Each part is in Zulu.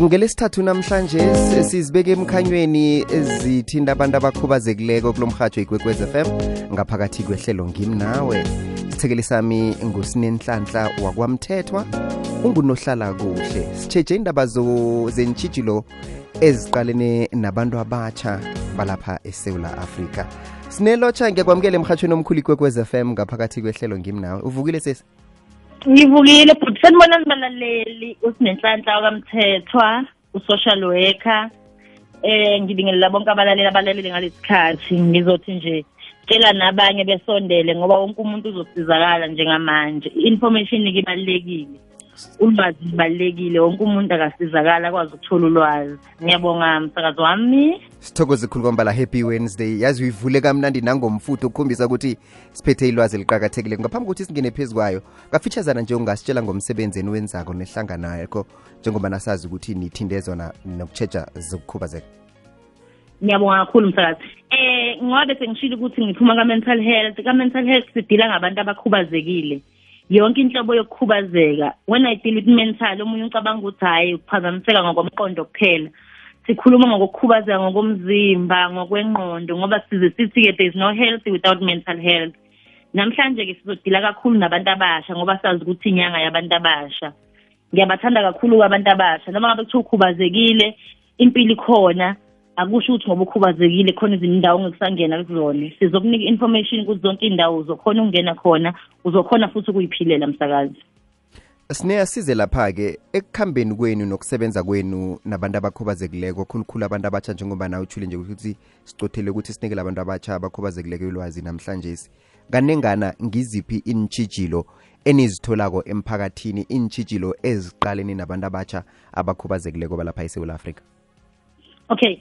ngelesithathu namhlanje sizibeke emkhanyweni ezithinta abantu abakhubazekileko kulo mhatsho igwekwez fm ngaphakathi kwehlelo ngimnawe sithekeli sami ngusinenhlanhla wakwamthethwa ungunohlala kuhle. Sitsheje indaba zentshijilo eziqalene nabantu abatsha balapha esewula afrika. Sinelotsha ngiyakwamukela emhatshweni omkhulu ikwekwez fm ngaphakathi kwehlelo ngimnawe uvukile sesi ngivukile but senibona nibalaleli usinenhlanhla wakamthethwa u-social worker. Eh ngibingelela bonke abalaleli abalaleli ngalesikhathi ngizothi nje tshela nabanye besondele ngoba wonke umuntu uzosizakala njengamanje. I-information ibalulekile. Ulwazi libalulekile wonke umuntu akasizakala akwazi ukuthola ulwazi. Ngiyabonga msakazi wami. Sithokoze khulu kwambala happy wednesday. Yazi uyivule kamnandi nangomfutho ukukhombisa ukuthi siphethe ilwazi eliqakathekile ngaphambi kokuthi singene phezu kwayo kafitshazana nje ungasitshela ngomsebenzi eniwenzako nehlangano yakho njengoba nasazi ukuthi nithinde zona nokutshetsha zokukhubazeka. Ngiyabonga kakhulu msakazi. Eh ngoba sengishilo ukuthi ngiphuma ka-mental health. Ka-mental health sidila ngabantu abakhubazekile. Yonke inhlobo yokukhubazeka. When i deal with mental omunye ucabanga ukuthi hhayi ukuphazamiseka ngokomqondo kuphela. Sikhuluma ngokukhubazeka ngokomzimba ngokwengqondo ngoba size sithi-ke there is no health without mental health. Namhlanje-ke sizodila kakhulu nabantu abasha ngoba sazi ukuthi inyanga yabantu abasha. Ngiyabathanda kakhulu abantu abasha. Noma ngabe kuthiwa ukhubazekile impilo ikhona akusho ukuthi ngoba ukhubazekile khona izinto indawo ongekusangena kuzona. Sizokunika information kuthi zonke iy'ndawo uzokhona ukungena khona uzokhona futhi ukuyiphilela msakazi. Sineya size lapha-ke ekukhambeni kwenu nokusebenza kwenu nabantu abakhubazekileko khulukhulu abantu abatsha njengoba nawe uthule nje ukuthi sicothele ukuthi sinikele abantu abatsha abakhubazekileko ilwazi namhlanje kanengana ngiziphi intshijilo enizitholako emphakathini intshijilo eziqalene nabantu abatsha abakhubazekileko balapha esewula afrika? Okay.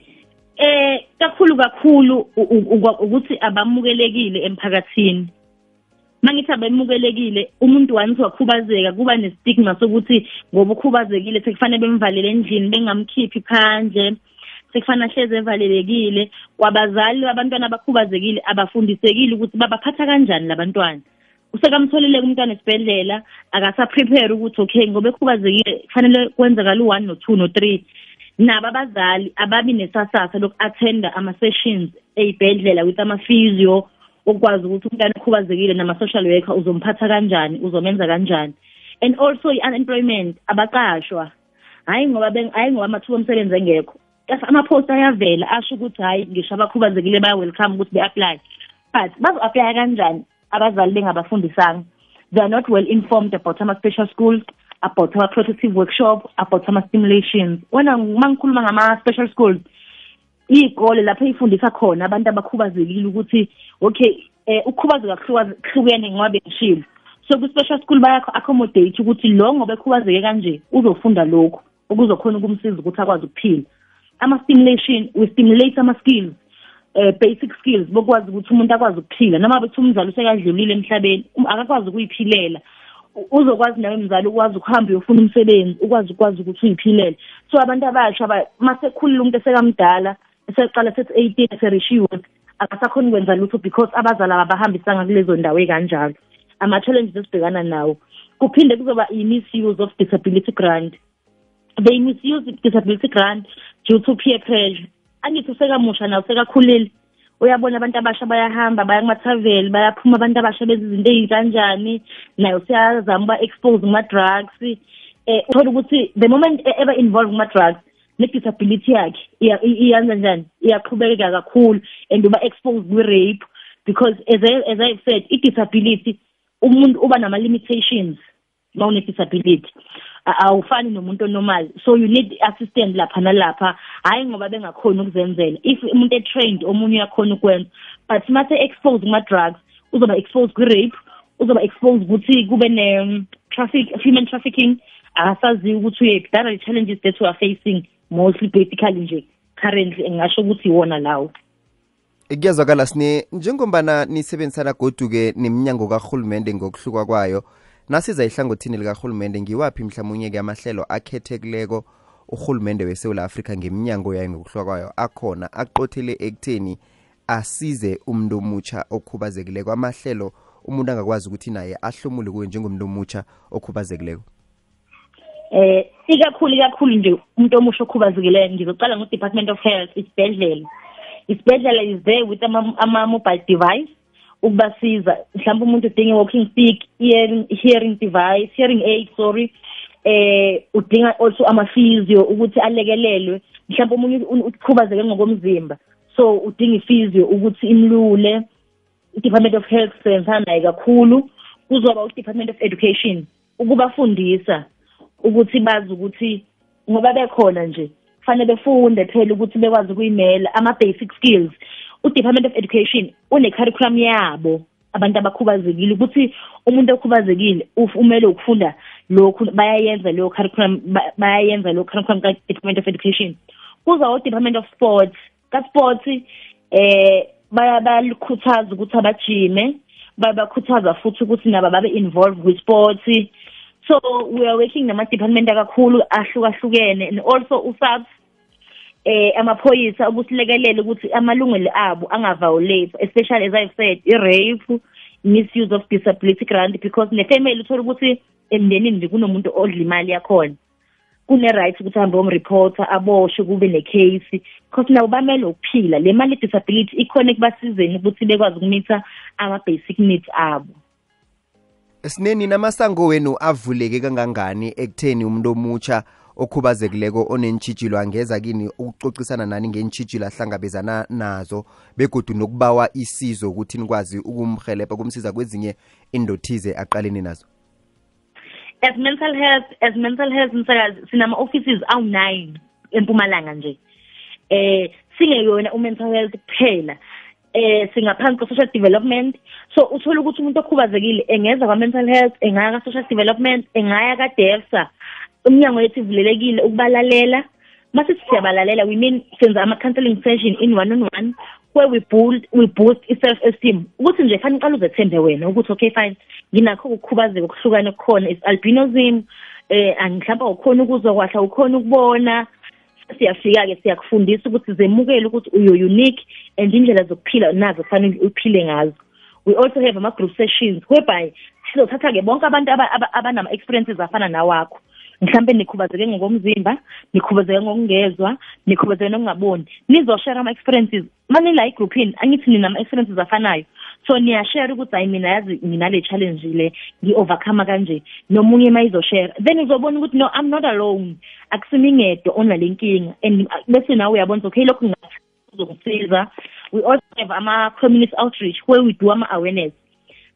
Eh kakhulu kakhulu ukuthi abamukelekile emphakathini. Mangithi abemukelekile umuntu wanithi wakhubazeka kuba nestigma sokuthi ngoba ukhubazekile sekufanele bemvalele endlini bengamkhiphi phandle sekufanele ahleze evalelekile. Kwabazali abantwana abakhubazekile abafundisekile ukuthi babaphatha kanjani labantwana usekamtholeleka umntwana esibhedlela akasaprepare ukuthi okay ngoba ekhubazekile kufanele kwenzakala u-one no-two no-three. Nabo abazali ababi nesasasa loku-attenda ama-sessions ey'bhedlela with ama-physio ukwazi ukuthi umntwana okhubazekile nama-social worker uzomphatha kanjani uzomenza kanjani. And also i-unemployment abaqashwa. Hhayi ngoba hhayi ngoba amathuba omsebenzi engekho. Amaphosta ayavela asho ukuthi hhayi ngisho abakhubazekile baya-welcome ukuthi be-apply. But bazo-aplya kanjani? Abazali bengabafundisanga. They are not well informed about ama-special schools. About ama-protective workshop about ama-stimulations wena uma ngikhuluma ngama-special schools iy'kole lapho ey'fundisa khona abantu abakhubazekile ukuthi okay um ukukhubazeka kuhlukene ngoba bengishilo so kwi-special school baya-accommodate ukuthi lo ngoba ekhubazeke kanje uzofunda lokhu okuzokhona ukumsiza ukuthi akwazi ukuphila. Ama-stimulation we stimulate ama-skills uh, basic skills bokwazi ukuthi umuntu akwazi ukuphila. Noma bethi umzali usekadlulile emhlabeni akakwazi ukuyiphilela. Uzokwazi nawe mzali ukwazi ukuhamba uyofuna umsebenzi ukwazi ukwazi ukuthi uyiphilele. So abantu abasha masekhulile umuntu esekamdala eseqala sethi eighteen eserishiwe akasakhoni ukwenza lutho because abazali abahambisanga kulezo ndawo ekanjalo. Ama-challenges esibhekana nawo kuphinde kuzoba i-misuse of disability grant. They misuse disability grant due to peer pressure. Angithi usekamusha nawe usekakhulile uyabona abantu abasha bayahamba baya kumathaveli bayaphuma abantu abasha bezi izinto ey'kanjani naye usiyazama uba-expose kuma-drugs um uthola ukuthi the moment eba involve kuma-drugs ne-disability yakhe iyenza njani? Iyaqhubekeka kakhulu and uba-expose kwi-rape because as I, as I said i-disability umuntu uba nama-limitations ma une-disability awufani nomuntu onormal so you need assistant lapha nalapha. Hhayi ngoba bengakhoni ukuzenzela. If umuntu e-trained omunye uyakhona ukwenza. But mase expose kuma-drugs uzoba expose kwi-rape uzoba expose ukuthi kube ne-traffic human trafficking. Akasaziyo ukuthi uyephi that are the challenges that we are facing mostly basically nje currently ngingasho ukuthi iwona lawo. Kuyazwakala sine njengombana nisebenzisana godu-ke neminyango kahulumende ngokuhluka kwayo nasiza ihlangothini likahulumende ngiwaphi mhlawumunye-ke amahlelo akhethekileko urhulumende wesewula afrika ngeminyango yayo ngokuhluka kwayo akhona aqothele ekutheni asize umuntu omutsha okhubazekileko. Amahlelo umuntu angakwazi ukuthi naye ahlomule kuwe njengomuntu omutsha okhubazekileko. Eh ikakhulu ikakhulu nje umuntu omusha okhubazekileyo ngizoqala ngo-department of health isibhedlela. Isibhedlela is there with ama-mobile device. Ukubasiza mhlawumbe umuntu udinga walking stick hearing, hearing device hearing aid sorry eh udinga also ama-physio ukuthi alekelelwe. Mhlawumbe omunye ukhubazeke ngokomzimba so udinga i-physio ukuthi imlule. I-department of health sisebenzisana naye kakhulu kuzoba u-department of education ukubafundisa ukuthi bazi ukuthi ngoba bekhona nje kufanele befunde phela ukuthi bekwazi ukuyimela ama-basic skills. U-department of education une-curriculum yabo abantu abakhubazekile ukuthi umuntu okhubazekile umele ukufunda lokhu bayayenza leyo curriculum bayayenza leyo curriculum ka-department of education. Kuza o-department of sports. Ka-sports eh bayalikhuthaza ukuthi abajime bayabakhuthaza futhi ukuthi nabo babe involved with sports. So we are working nama-department akakhulu ahlukahlukene and also usabs eh amaphoyisa ukusilekelela ukuthi amalungelo abo angaviolate especially as i've said i-rape misuse of disability grant because ne-family uthola ukuthi emndenini nje kunomuntu odla imali yakhona. Kune-right ukuthi ahambe omreporter aboshwe kube necase because nabo bamele ukuphila. Le mali disability ikhona ekubasizeni ukuthi bekwazi ukumitha ama-basic needs abo. Sineni namasango wenu avuleke kangangani ekutheni umuntu omutsha okhubazekileko onentshijilo angeza kini ukucocisana nani ngentshijilo ahlangabezana nazo begodu nokubawa isizo ukuthi nikwazi ukumhelebha kumsiza kwezinye indothize aqaleni nazo. As mental health as mental health msakazi sinama-offices awu-nine empumalanga nje. Eh singeyona u-mental health kuphela. Eh singaphansi kwa-social development. So uthola ukuthi umuntu okhubazekile engeza kwa-mental health engaya ka-social development engaya ka-defsa umnyango yethu ivulelekile ukubalalela. Mase siyabalalela we mean senza ama-counseling session in one on one where we build we boost i-self esteem ukuthi nje fanele uqala uzethembe wena ukuthi okay fine nginakho ukukhubazeka okuhlukane okukhona is albinism eh angihlamba ukhona ukuzwa kwahla ukhona ukubona. Siyafika-ke siyakufundisa ukuthi zemukele ukuthi uyo unique and indlela zokuphila nazo kufanele uphile ngazo. We also have ama-group sessions whereby sizothatha-ke bonke abantu abanama-experiences afana nawakho. Mhlambe nikhubazeke ngokomzimba nikhubazeke ngokungezwa nikhubazeke nokungaboni. Nizoshare ama-experiences. Manila egrouphini angithi ninama-experiences afanayo. So niyashare ukuthi hayi mina yazi nginale challenge le ngi-overcome kanje. Nomunye uma izoshare then uzobona ukuthi no i'm not alone. Akusimingedwa onale nkinga and bese nawe uyabona ukuthi okay lokhu ngizokuzosiza we also have ama-community outreach where we do ama-awareness.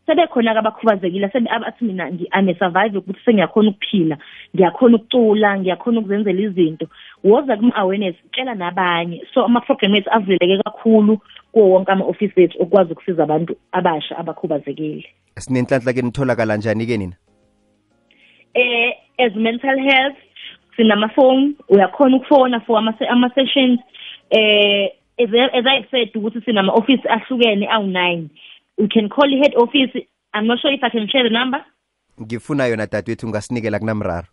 Sebekhona-ke abakhubazekile abathi mina I'm a survivor ukuthi sengiyakhona ukuphila ngiyakhona ukucula ngiyakhona ukuzenzela izinto. Woza kuma-awareness tshela nabanye. So ama-program ethu avuleleke kakhulu kuwo wonke ama-ofisi ethu okwazi ukusiza abantu abasha abakhubazekile. Sinenhlanhla-ke nitholakala njani-ke nina? Eh as mental health sinamafoni uyakhona ukufona for ama-sessions. Eh as, as i said ukuthi sinama-ofisi ahlukene awu-nine. We can call i-head office. I'm not sure if i can share the number. Ngifuna yona dadewethu ungasinikela kunamraro.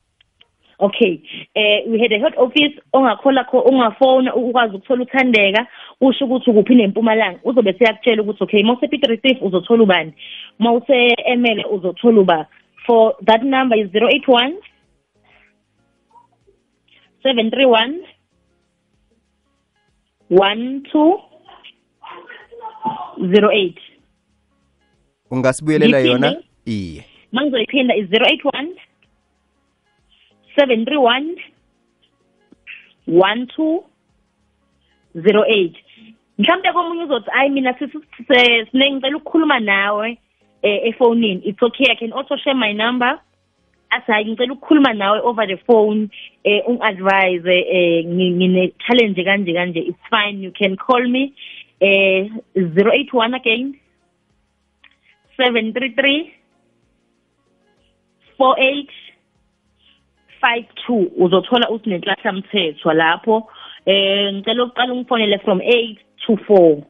Okay. Eh we had a head office ongakhola kho ungafona ukwazi ukuthola uthandeka usho ukuthi ukuphi nempumalanga. Uzobe siyakutshela ukuthi okay mawuse Piet Retief uzothola ubani? Mawuse Emele uzothola uba. For that number is 081 731 1208 ungasibuyelela yona? Iye. Mangizoyiphinda is 081 731 1208 mhlawumbe komunye uzothi hayi mina sine ngicela ukukhuluma nawe eh efonini. It's okay i can also share my number. Athi hayi ngicela ukukhuluma nawe over the phone eh ungi-advise eh ngine challenge kanje kanje. It's fine you can call me eh 081 again. 733 48 52 uzothola uthi nenhlahla mthethwa lapho. Eh ngicela ukuqala ungifonele from 8 to 4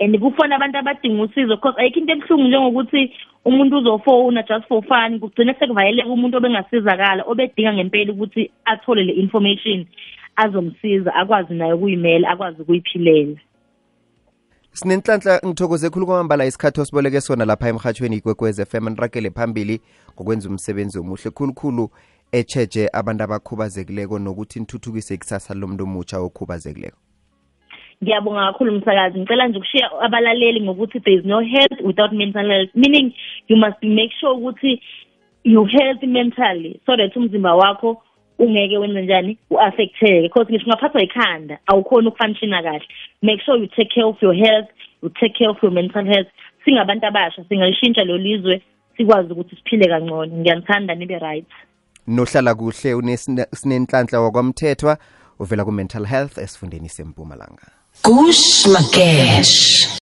and kufona abantu abadinga usizo because ayikho into ebuhlungu njengokuthi umuntu uzofona just for fun. Kugcine sekuvayeleka umuntu obengasizakala obedinga ngempela ukuthi athole le information azomsiza akwazi naye ukuyimela akwazi ukuyiphilela sinenhlanhla ngithokoze khulu kwamambala isikhathi osiboleke sona lapha emhathweni ikwekwez FM niragele phambili ngokwenza umsebenzi omuhle khulukhulu echeje abantu abakhubazekileko nokuthi nithuthukise ikusasa lomuntu omutsha okhubazekileko. Ngiyabonga kakhulu msakazi. Ngicela nje ukushiya abalaleli ngokuthi there is no health without mental health meaning you must make sure ukuthi you healthy mentally so that umzimba wakho ungeke wenze njani? U-affecteke because ngisho ungaphathwa ikhanda awukhoni ukufunctiona kahle. Make sure you take care of your health you take care of your mental health. Singabantu abasha singalishintsha lo lizwe sikwazi ukuthi siphile kangcono. Ngiyanithanda nibe right. Nohlala kuhle unesinenhlanhla wakwamthethwa uvela ku-mental health esifundeni sempumalanga. Gush Magesh